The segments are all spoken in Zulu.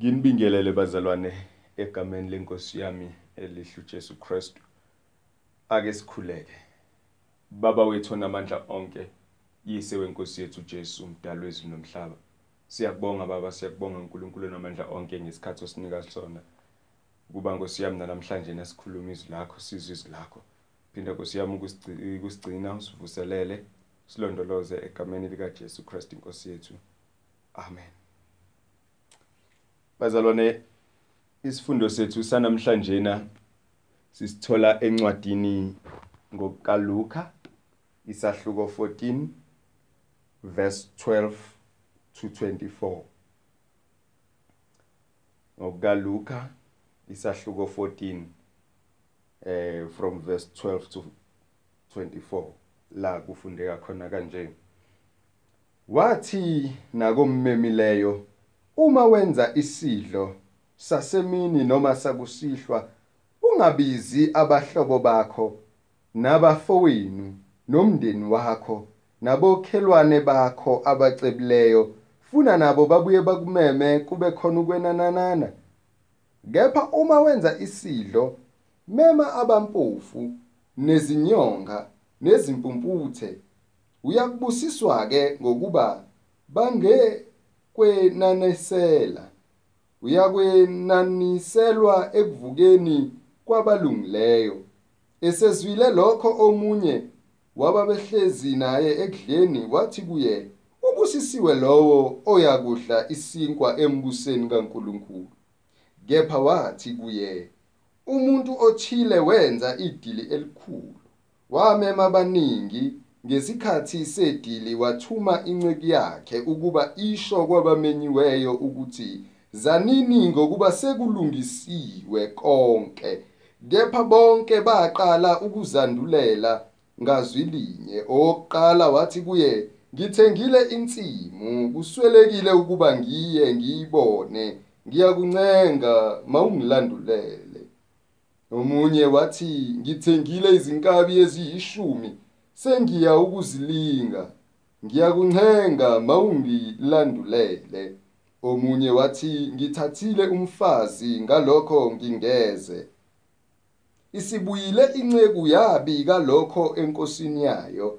Nginibingelele bazalwane egameni lenkosi yami elihle uJesu Kristu. Ake sikhuleke. Baba wethu onamandla onke, yise wenkosi yethu uJesu umdali wezulu nomhlaba. Siyakubonga baba, siyakubonga uNkulunkulu onamandla onke ngesikhathi osinika sona. Kuba Nkosi yami namhlanje nasikhuluma izwi lakho, sizwe izwi lakho. Phinda Nkosi yami ukusigcina, usivuselele, silondoloze egameni lika Jesu Christ inkosi yethu. Amen. Bazalwane, isifundo sethu sanamhlanje na sisithola encwadini ngokaLuka isahluko 14 verse 12 to 24. ngokukaLuka isahluko 14 eh from verse 12 to 24 la kufundeka khona kanje wathi nakommemileyo uma wenza isidlo sasemini noma sakusihlwa ungabizi abahlobo bakho nabafowenu nomndeni wakho nabokhelwane bakho abacebileyo. Funa nabo babuye bakumeme kube khona ukwenanana kepha uma wenza isidlo mema abampofu nezinyonga nezimpumputhe uyakubusiswa ke ngokuba bange kwenanisela uyakwенaniselwa ekuvukeni kwabalungileyo. Esezwile lokho omunye wababehlezi naye ekudleni wathi kuye ubusisiwe lowo oyakudla isinkwa embusweni kaNkuluNkulu. Kepha wathi kuye umuntu othile wenza idili elikhulu wamema abaningi ngesikhathi sedili wathuma inceki yakhe ukuba isho kwabamenyiweyo ukuthi zanini ngokuba sekulungisiwe konke kepha bonke baqala ukuzandulela ngazwilinye. Oqala wathi kuye ngithengile insimu kuswelekile ukuba ngiye ngiyibone ngiyakuncenga mawungilandulele omunye wathi ngithengile izinkabi eziyishumi sengiya ukuzilinga ngiyakuncenga mawungilandulele. Omunye wathi ngithathile umfazi ngalokho ngingeze. Isibuyile inceku yabika lokho enkosini yayo.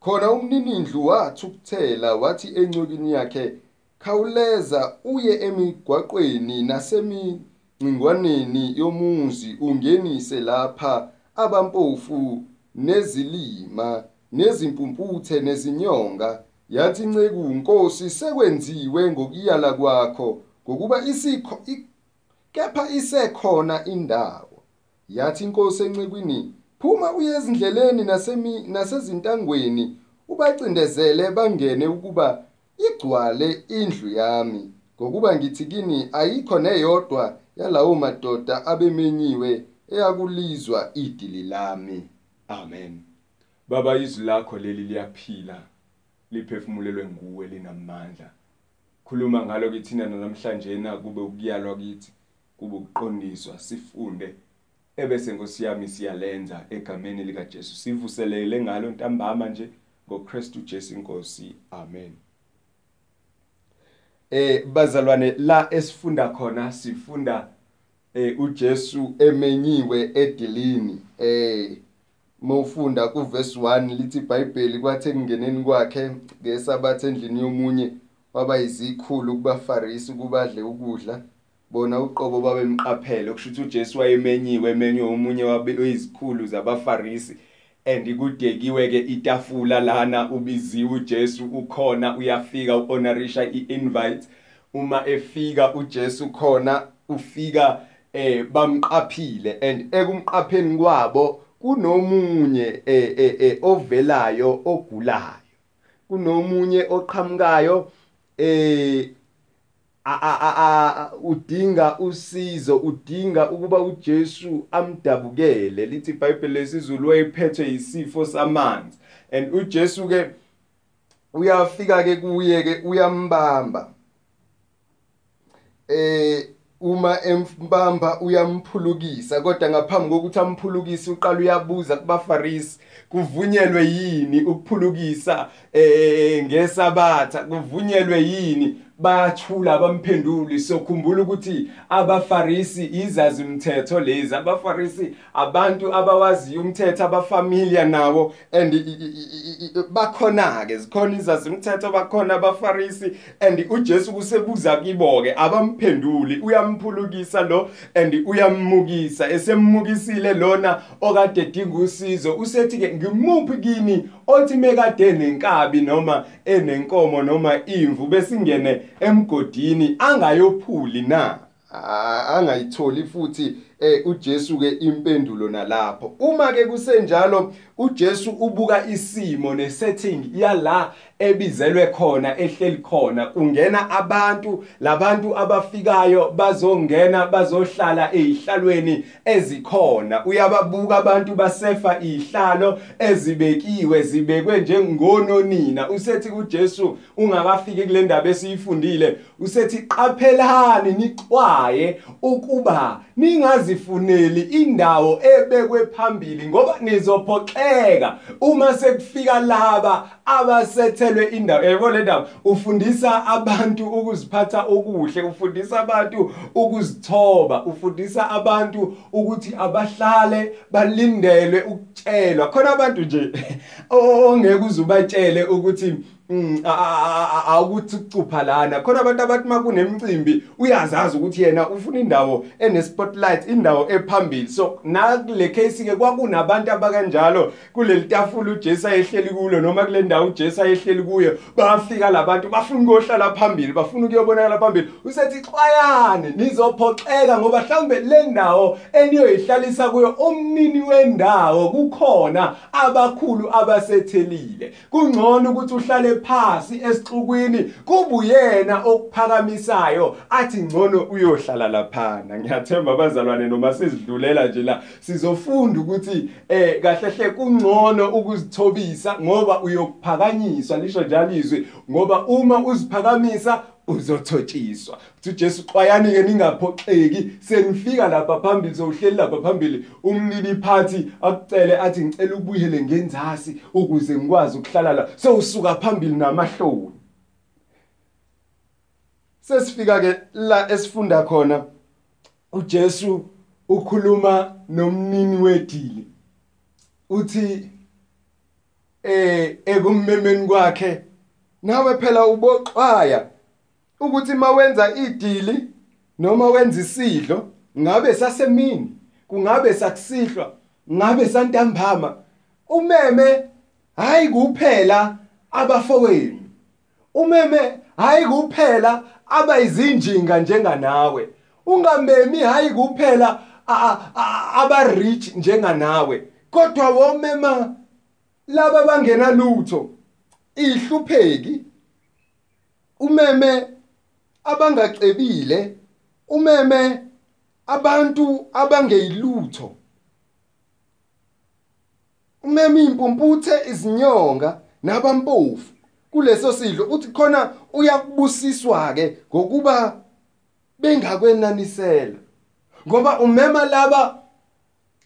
Khona umninindlu wathukuthela wathi encekini yakhe khawuleza uye emigwaqweni nasemingcingwaneni yomuzi ungenise lapha abampofu nezilima nezimpumputhe nezinyonga. Yathi inceku inkosi sekwenziwe ngokuyala kwakho ngokuba isikho kepha isekhona indawo. Yathi inkosi encekwini phuma uye ezindleleni nasemi nasezintangweni ubacindezele bangene ukuba igcwale indlu yami ngokuba ngithi kini ayikho neyodwa yalawo madoda abemenyiwe eyakulizwa idili lami. Amen. Baba izwi lakho leli liyaphila liphefumulelwe nguwe linamandla. Khuluma ngalo kithina namhlanje na kube ukuyalwa kithi kube ukuqondiswa sifunde. Ebese Nkosi yami siyalenza egameni lika Jesu sivuselele ngalo ntambama nje ngoKristu Jesu inkosi amen. Eh bazalwane la esifunda khona sifunda eh uJesu emenyiwe edilini eh mawufunda kuverse 1 lithi iBhayibheli kwathi ekungeneni kwakhe ngesabatha endlini yomunye waba izikhulu kubafarisi kubadle ukudla. Bona uqobo babemqaphele okusho ukuthi uJesu wayemenyiwe emenywe umunye wabeyizikhulu zabafarisi. And kudekiwe ke itafula lana ubiziwe uJesu ukhona uyafika uhonorisha iinvite. Uma efika uJesu khona ufika eh bamqaphile. And ekumqapheni kwabo kunomunye eh ovelayo ogulayo. Kunomunye oqhamukayo eh a udinga usizo udinga ukuba uJesu amdabukele. Lithi iBhayibheli lesizulu wayephethwe isifo samanzi. And uJesu ke uyafika ke kuye ke uyambamba. Eh uma embamba uyamphulukisa kodwa ngaphambi kokuthi amphulukise uqala uyabuza kubafarisi kuvunyelwe yini ukuphulukisa eh ngesabatha kuvunyelwe yini? Bayathula abamphenduli sokhumbula ukuthi abafarisi izazi umthetho lezi. Abafarisi abantu abawaziyo umthetho abafamilia nawo and bakhona ke zikhona izazi umthetho bakhona abafarisi and uJesu kusebuza kibo ke abamphenduli uyamphulukisa lo and uyammukisa esemmukisile lona okade edinga usizo. Usethi ke ngimuphi kini othi mekade nenkabi noma enenkomo noma imvu besingene emgodini angayophuli na? Angayitholi futhi uJesu ke impendulo nalapho. Uma ke kusenjalo uJesu ubuka isimo nesetting yala ebizelwe khona ehleli khona. Kungena abantu labantu abafikayo bazongena bazohlala ezihlalweni ezikhona. Uyababuka abantu basefa izihlalo ezibekiwe zibekwe njengononina. Usethi kuJesu ungakafiki kule ndaba esiyifundile. Usethi qaphelani nixwaye ukuba ningazifuneli indawo ebekwe phambili ngoba nizophoxeka uma sekufika laba abasethelwe indawo. Yebo le ndaba ufundisa abantu ukuziphatha okuhle ufundisa abantu ukuzithoba ufundisa abantu ukuthi abahlale balindelwe ukutshelwa. Khona abantu nje ongeke uzubatshele ukuthi awukuthi ucupha lana. Khona abantu abathi makunemicimbi uyazazi ukuthi yena ufuna indawo ene spotlight indawo ephambili. So nakule case ke kwakunabantu abakanjalo. Kuleli tafula uJesu ayehleli kulo noma kule ndawo uJesu ayehleli kuyo bafika labantu bafuna ukuyohlala phambili bafuna ukuyobonakala phambili. Usethi xwayane nizophoxeka ngoba mhlawumbe le ndawo eniyoyihlalisa kuyo umnini wendawo kukhona abakhulu abasethelile. Kungcono ukuthi uhlale phasi esixukwini kubuyena okuphakamisayo. Athi ngcono uyohlala laphana. Ngiyathemba abazalwane noma sizidlulela nje la sizofunda ukuthi eh kahle hle kungcono ukuzithobisa ngoba uyokuphakanyiswa lisho njalo izwi ngoba uma uziphakamisa uzothotshiswa uthi uJesu xwayani ke ningaphoxeki. Senifika lapha phambili sohleli lapha phambili. Umnini phathi akucele athi ngicela ubuyele ngenzasi ukuze ngikwazi ukuhlala la. So usuka phambili namahloni. Sesifika ke la esifunda khona uJesu ukhuluma nomnini wedili. Uthi eh ekummemeni kwakhe nawe phela uboxwaya. Ukuthi mawenza idili noma wenza isidlo ngabe sasemini kungabe sakusihlwa ngabe santambama umeme hayi kuphela abafowenu. Umeme hayi kuphela abayizinjinga njenganawe. Ungamemi hayi kuphela aba rich njenganawe. Kodwa womema laba bangena lutho ihlupheki. Umeme abangacebile umeme abantu abangeyilutho. Umeme impumputhe izinyonga nabampofu. Kuleso sidlo uthi khona uyakubusiswa ke ngokuba bengakwenanisela. Ngoba umema laba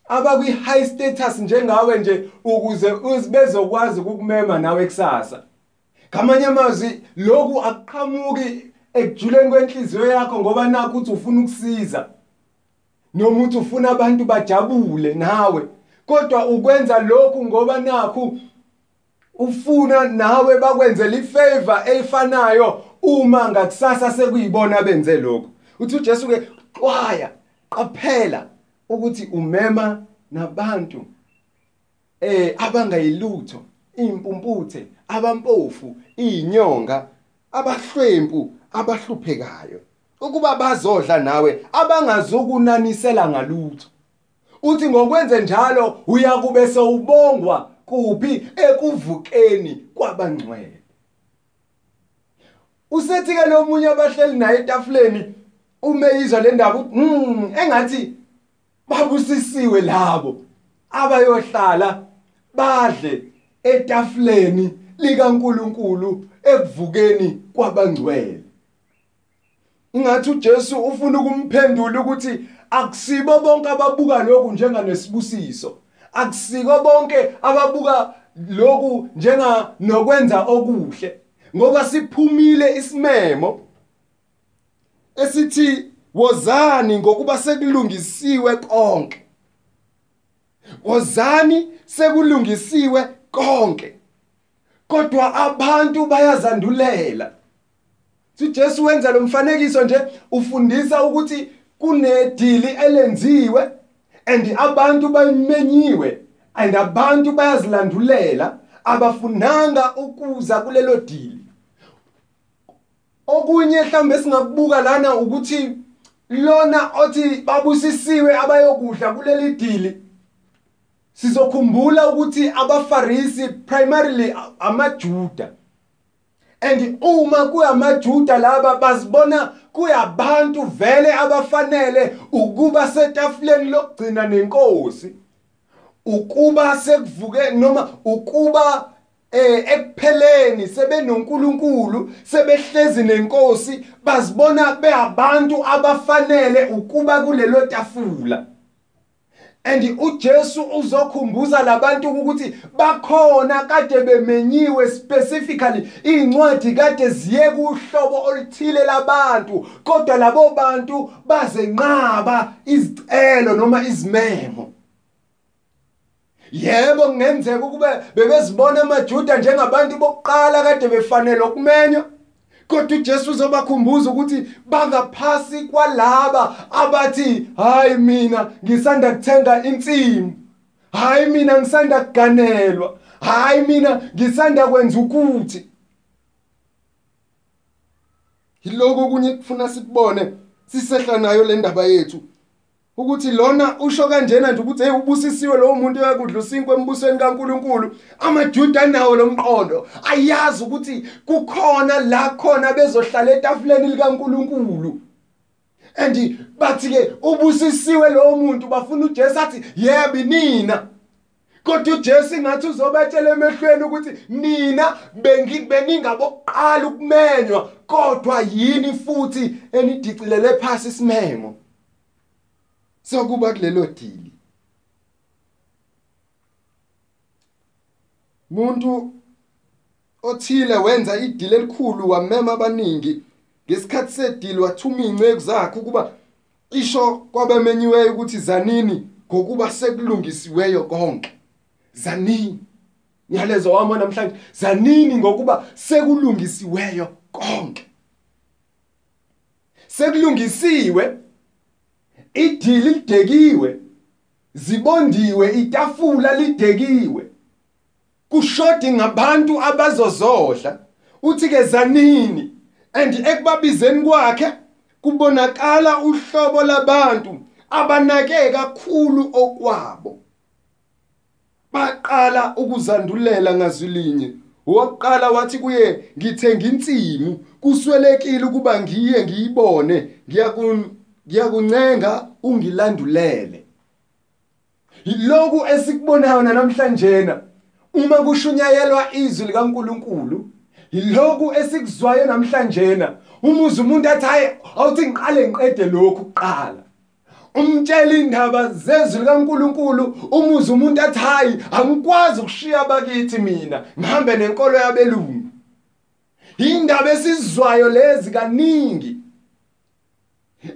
abakwi high status njengawe nje ukuze bezokwazi ukukumema nawe kusasa. Ngamanye amazwi lokhu akuqhamuki ekujuleni kwenhliziyo yakho ngoba nakho uthi ufuna ukusiza. Noma uthi ufuna abantu bajabule nawe. Kodwa ukwenza lokhu ngoba nakho ufuna nawe bakwenzela ifavor efanayo uma ngakusasa sekuyibona benze lokho uthi uJesu ke xwaya qaphela ukuthi umema nabantu eh abangayilutho impumputhe abampofu inyonga abahlwempu abahluphekayo ukuba bazodla nawe abangazukunanisela ngalutho. Uthi ngokwenze njalo uyakube sewubongwa kuphi ekuvukeni kwabangcwele. Usethi ke lo munye abahleli naye etafuleni umeyizwa le ndaba uthi mm engathi babusisiwe labo abayohlala badle etafuleni likaNkuluNkulu ekuvukeni kwabangcwele. Ingathi uJesu ufuna ukumphendula ukuthi akusibo bonke ababuka lokhu njenganesibusiso. Akusiko bonke ababuka lokhu njenga nokwenza okuhle. Ngoba siphumile isimemo esithi wozani ngokuba sekulungisiwe konke. Wozani sekulungisiwe konke. Kodwa abantu bayazandulela. uJesu wenza lo mfanekiso nje ufundisa ukuthi kunedili elenziwe and abantu bayimenyiwe and abantu bayazilandulela abafunanga ukuza kulelo dili. Okunye mhlambe singakubuka lana ukuthi lona othi babusisiwe abayokudla kuleli dili sizokhumbula ukuthi abafarisi primarily amajuda. And uma kuyamajuda laba bazibona kuyabantu vele abafanele ukuba setafuleni lokugcina nenkosi ukuba sekuvuke noma ukuba eh ekupheleni sebenonkulunkulu sebehlezi nenkosi bazibona beabantu abafanele ukuba kulelo tafula. And uJesu uzokhumbuza labantu ukuthi bakhona kade bemenyiwe specifically. Incwadi kade ziye kuhlobo oluthile labantu kodwa labo bantu bazenqaba izicelo noma izimemo. Yebo kungenzeka ukube bebezibona amaJuda njengabantu bokuqala kade befanele ukumenywa. Kodwa uJesu uzobakhumbuza ukuthi bangaphasi kwalaba abathi hayi mina ngisanda kuthenga insimu. Hayi mina ngisanda kuganelwa. Hayi mina ngisanda kwenza ukuthi. Yiloko kunye kufuna sikubone sisehla nayo le ndaba yethu. Ukuthi lona usho kanjena nje ukuthi hey ubusisiwe lowo muntu yakudla usinkwe embusweni kaNkuluNkulu. amaJuda nawo lomqondo ayazi ukuthi kukhona la khona bezohlala etafuleni likaNkuluNkulu. And bathi ke ubusisiwe lowo muntu. Bafuna uJesu athi yebo nina. Kodwa uJesu ngathi uzobatshela emehlweni ukuthi nina beningabokuqala ukumenywa kodwa yini futhi enidicilele phansi isimemo? Sokuba kulelo dili. Muntu othile wenza idili elikhulu wamema abaningi. Ngesikhathi sedili wathuma ingceku zakhe ukuba isho kwabamenyiweyo ukuthi zanini ngokuba sekulungisiweyo konke. Zanini? Ngiyalezo wami namhlanje zanini ngokuba sekulungisiweyo konke? Sekulungisiwe idili lidekiwe zibondiwe itafula lidekiwe. Kushodi ngabantu abazozodla uthi ke zanini? And ekubabizeni kwakhe kubonakala uhlobo labantu abanake kakhulu okwabo. Baqala ukuzandulela ngazwilinye wokuqala wathi kuye ngithenga insimu kuswelekile ukuba ngiye ngiyibone ngiyakun ngiyakuncenga ungilandulele yiloku esikubonayo namhlanje na uma kushunyayelwa izwi likaNkuluNkulu yiloku esikuzwayo namhlanje na umuzi umuntu athi hayi awuthi ngiqale ngiqede lokhu kuqala. Umtshela indaba zezwi likaNkuluNkulu umuzi umuntu athi hayi angikwazi ukushiya bakithi mina ngihambe nenkolo yabelungu. Indaba esizwayo lezi kaningi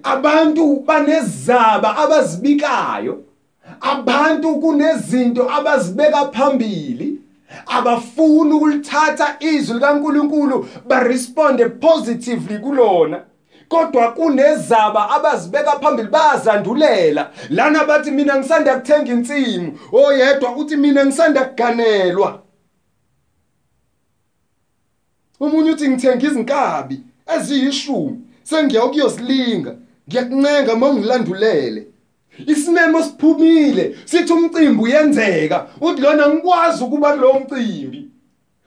abantu banezaba abazibikayo. Abantu kunezinto abazibeka phambili. Abafuni ukulithatha izwi likaNkuluNkulu ba responde positively kulona. Kodwa kunezaba abazibeka phambili bazandulela. Lana bathi mina ngisanda kuthenga insimu. Oyedwa uthi mina ngisanda kuganelwa. Umunye uthi ngithenga izinkabi eziyishumi. Sengiya ukuyosilinga ngiyakuncenga mawungilandulele isimemo siphumile sithi umcimbi uyenzeka. Uthi lona ngikwazi ukuba kulowo mcimbi.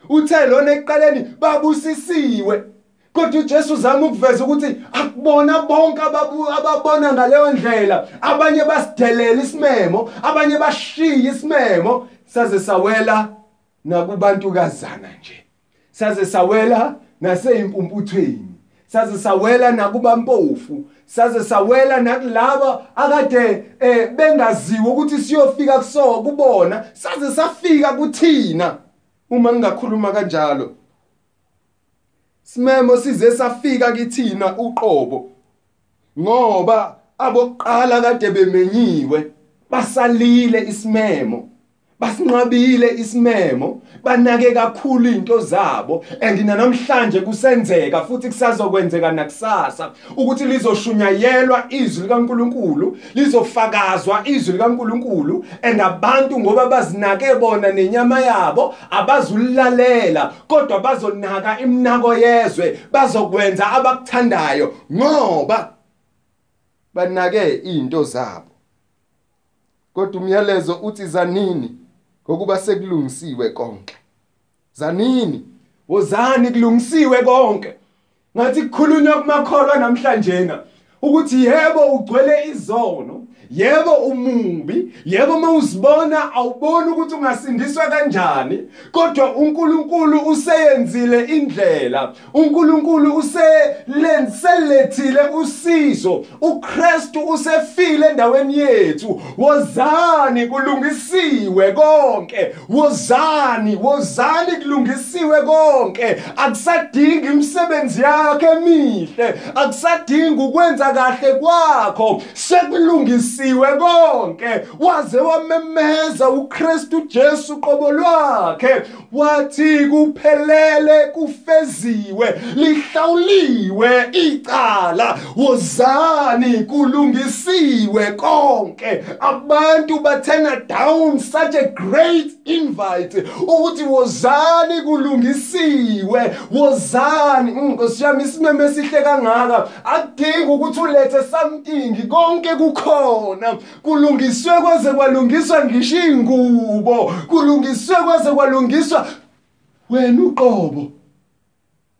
Uthe lona ekuqaleni babusisiwe. Kodwa uJesu uzama ukuveza ukuthi akubona bonke ababona ngaleyo ndlela. Abanye basidelela isimemo abanye bashiya isimemo. Saze sawela nakubantukazana nje. Saze sawela naseyimpumphuthweni. Saze sawela nakuba mpofu. Saze sawela nakulabo akade eh bengaziwa ukuthi siyofika kuso kubona. Saze safika kuthina. Uma ngingakhuluma kanjalo simemo size safika kithina uqobo. Ngoba abokuqala kade bemenyiwe basalile isimemo. Basinqabile isimemo banake kakhulu into zabo and namhlanje kusenzeka futhi kusazokwenzeka nakusasa ukuthi lizoshunyayelwa izwi likaNkuluNkulu lizofakazwa izwi likaNkuluNkulu and abantu ngoba bazinake bona nenyama yabo abazulalela kodwa bazonaka iminako yezwe bazokwenza abakuthandayo ngoba banake izinto zabo. Kodwa umyalezo uthi zanini? Ngokuba sekulungisiwe konke. Zanini? Wozani kulungisiwe konke? Ngathi kukhulunywa kumakholwa namhlanje na ukuthi yebo ugcwele izono. Yebo umubi. Yebo mawuzibona awuboni ukuthi ungasindiswa kanjani kodwa uNkulunkulu useyenzile indlela. uNkulunkulu uselenzilethile usizo. uKristu usefile endaweni yethu. Wozani kulungisiwe konke. Wozani wozani kulungisiwe konke. Akusadingi imisebenzi yakhe emihle. Akusadingi ukwenza kahle kwakho. Sekulungisiwe kwenziwe konke. Waze wamemeza uKristu Jesu qobo lwakhe. Wathi kuphelele kufeziwe lihlawuliwe icala. Wozani kulungisiwe konke. Abantu bathena down such a great invite. Ukuthi wozani kulungisiwe. Wozani inkosi yami isimeme esihle kangaka. Akudingi ukuthi ulethe something. Konke kukhona. Kulungiswe kwaze kwalungiswa ngisho ingubo. Kulungiswe kwaze kwalungiswa. Wena uqobo.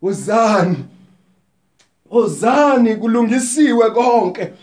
Wozani. Wozani kulungisiwe konke.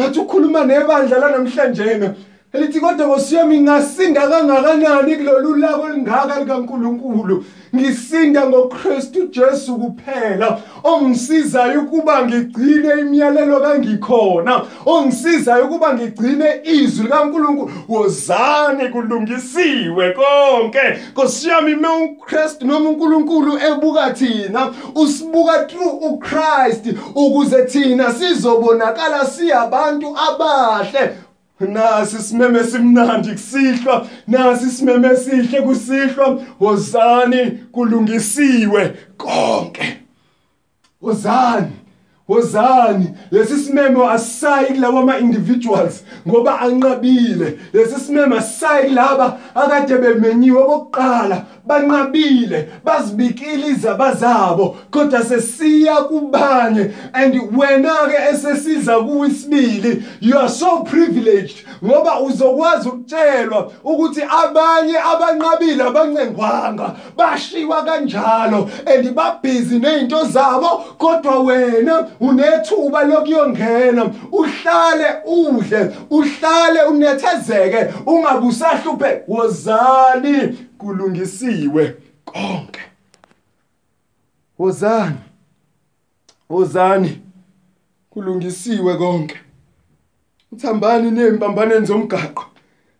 Ngathi ukhuluma nebandla lanamhlanje elithi kodwa ngosiyami ngasinda kangakanani kulolu labo olungaka likaNkuluNkulu? Ngisinda ngoKristu Jesu kuphela ongisizayo ukuba ngigcine imiyalelo kangikhona ongisizayo ukuba ngigcine izwi likaNkuluNkulu. Wozani kulungisiwe konke. Nkosiyami me uKristu noma uNkulunkulu ebuka thina usibuka through uChrist ukuze thina sizobonakala siyabantu abahle. Nasi simeme simnandi kusihlwa. Nasi simeme sihle kusihlwa. Wozani kulungisiwe konke. Wozani wozani. Lesi simemo asisayi kulabo ama individuals ngoba anqabile. Lesi simemo asisayi laba akade bemenyiwe bokuqala banqabile bazibikile izaba zabo kodwa sesiya kubanye. And wena ke esesiza kuwisibili you are so privileged ngoba uzokwazi ukutshelwa ukuthi abanye abanqabile abancengwanga bashiwa kanjalo and babhizi nezinto zabo kodwa wena unethuba lokuyongena. Uhlale udle uhlale unethezeke ungabe usahluphe. Wozani? Kulungisiwe konke. Wozani wozani kulungisiwe konke. Uthambani nembambaneni zomgaqo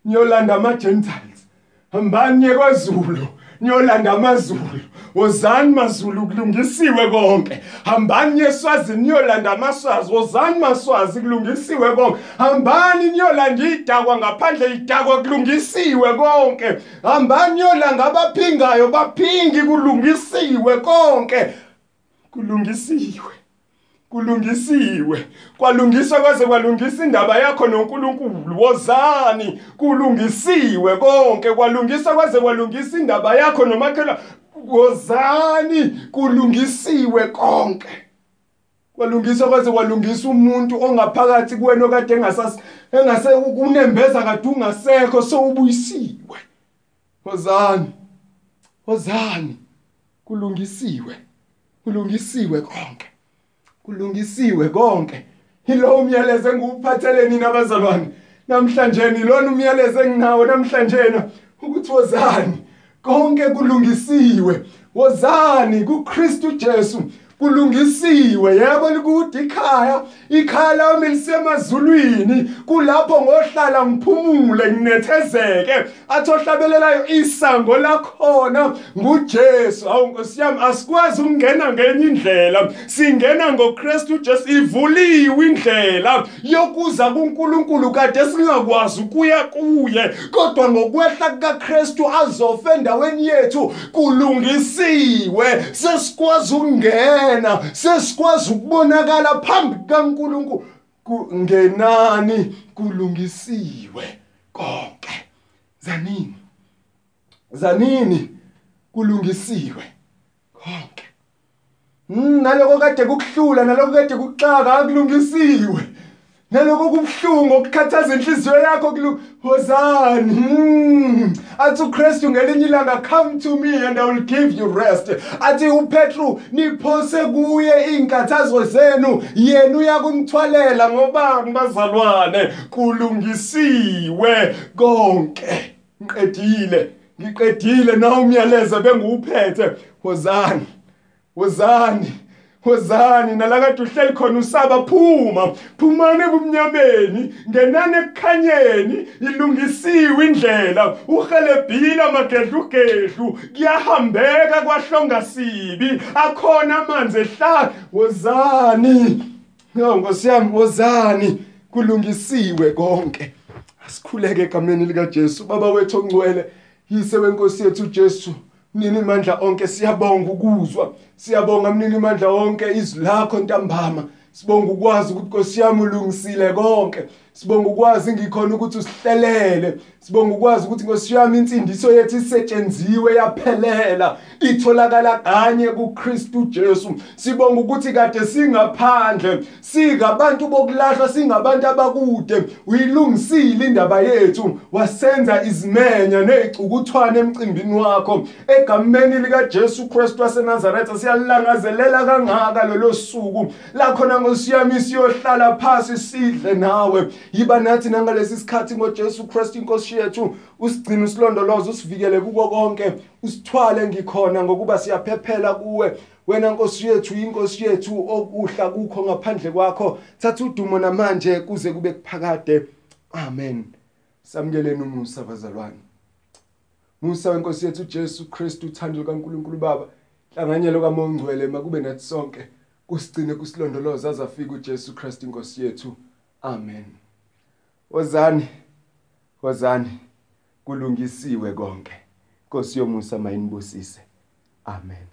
niyolanda ama Gentiles hambani kwaZulu niyolanda amazulu. Wozani mazulu kulungisiwe konke. Hambani yeswazini niyolanda amaswazi wozani maswazi kulungisiwe konke. Hambani niyolanda idakwa ngaphandle idakwa kulungisiwe konke. Hambani niyolanda abaphingayo baphingi kulungisiwe konke. Kulungisiwe kulungisiwe. Kwalungiswa kwaze kwalungisa indaba yakho noNkulunkulu. Wozani kulungisiwe konke. Kwalungiswa kwaze kwalungisa indaba yakho nomakhelwa wozani kulungisiwe konke. Kwalungiswa kwaze kwalungisa umuntu ongaphakathi kuwena okade engasasi engase kunembeza kade ungasekho sowubuyisiwe. Wozani wozani kulungisiwe kulungisiwe konke. Kulungisiwe konke. Yilo umyalezo enguphathele nina abazalwane. Namhlanje ilona umyalezo enginawo namhlanje ukuthi wozani. Konke kulungisiwe. Wozani kuKristu Jesu. Kulungisiwe yebo likude ikhaya. Ikhaya lami lisemazulwini kulapho ngohlala ngiphumule nginethezeke. Athi ohlabelelayo isango lakhona nguJesu. Awu Nkosi yami asikwazi ukungena ngenye indlela. Singena ngoKristu Jesu ivuliwe indlela. Yokuza kuNkulunkulu kade singakwazi ukuya kuye kodwa ngokwehla kukaKristu azofa endaweni yethu kulungisiwe. Sesikwazi ukungena. Sesikwazi ukubonakala phambi kaNkulunkulu kungenani kulungisiwe konke. Zanini? Zanini kulungisiwe konke? Mm, naloko kade kukuhlula naloko kade kuxaka akulungisiwe. Naloko kubhlungu okukhathaza inhliziyo yakho kuluzani mm. athi uKristu ngelinye ilanga come to me and I will give you rest. Athi uPetru niphose kuye inkathazo zenu yena uyakunithwalela ngoba bazalwane kulungisiwe konke. Ngiqedile ngiqedile na umyalezo bengiwuphethe. Wozani wozani wozani nalakade uhleli khona usaba phuma. Phumani ebumnyameni ngenani ekukhanyeni ilungisiwe indlela. Uhelebhile amagedlugedlu kuyahambeka kwahlonga sibi. Akhona amanzi ehlala. Wozani yo nkosi yami wozani kulungisiwe konke. Asikhuleke egameni likaJesu baba wethu ongcwele yise wenkosi yethu uJesu. Mnini mandla onke? Siyabonga ukuzwa. Siyabonga mnini mandla onke. Izwi lakho ntambama. Sibonga ukwazi ukuthi Nkosi yami ulungisile konke. Sibonga ukwazi ngikhona ukuthi usihlelele. Sibonga ukwazi ukuthi Nkosi yami insindiso yethu isetshenziwe yaphelela. Itholakala kanye kuKristu Jesu. Sibonga ukuthi kade singaphandle singabantu bokulahlwa singabantu abakude. Uyilungisile indaba yethu. Wasenza izimenya nezicukuthwane emcimbini wakho. Egameni lika Jesu Kristu waseNazaretha siyalangazelela kangaka lelo suku. La khona Nkosi yami siyohlala phansi sidle nawe. Yiba nathi nangalesi sikhathi ngoJesu Kristu inkosi yethu usigcina usilondoloze usivikele kuko konke usithwale ngikhona ngokuba siyaphephela kuwe. Wena nkosi yethu inkosi yethu okuhla kukho ngaphandle kwakho thatha udumo namanje kuze kube kuphakade. Amen. Samkeleni umusa bazalwane. Musa wenkosi yethu Jesu Kristu uthando likaNkuluNkulu Baba hlanganyelo kaMongcwele makube nathi sonke kusigcine kusilondoloza azafika uJesu Kristu inkosi yethu. Amen. Wozani wozani kulungisiwe konke. Nkosi yomusa mayinibusise amen.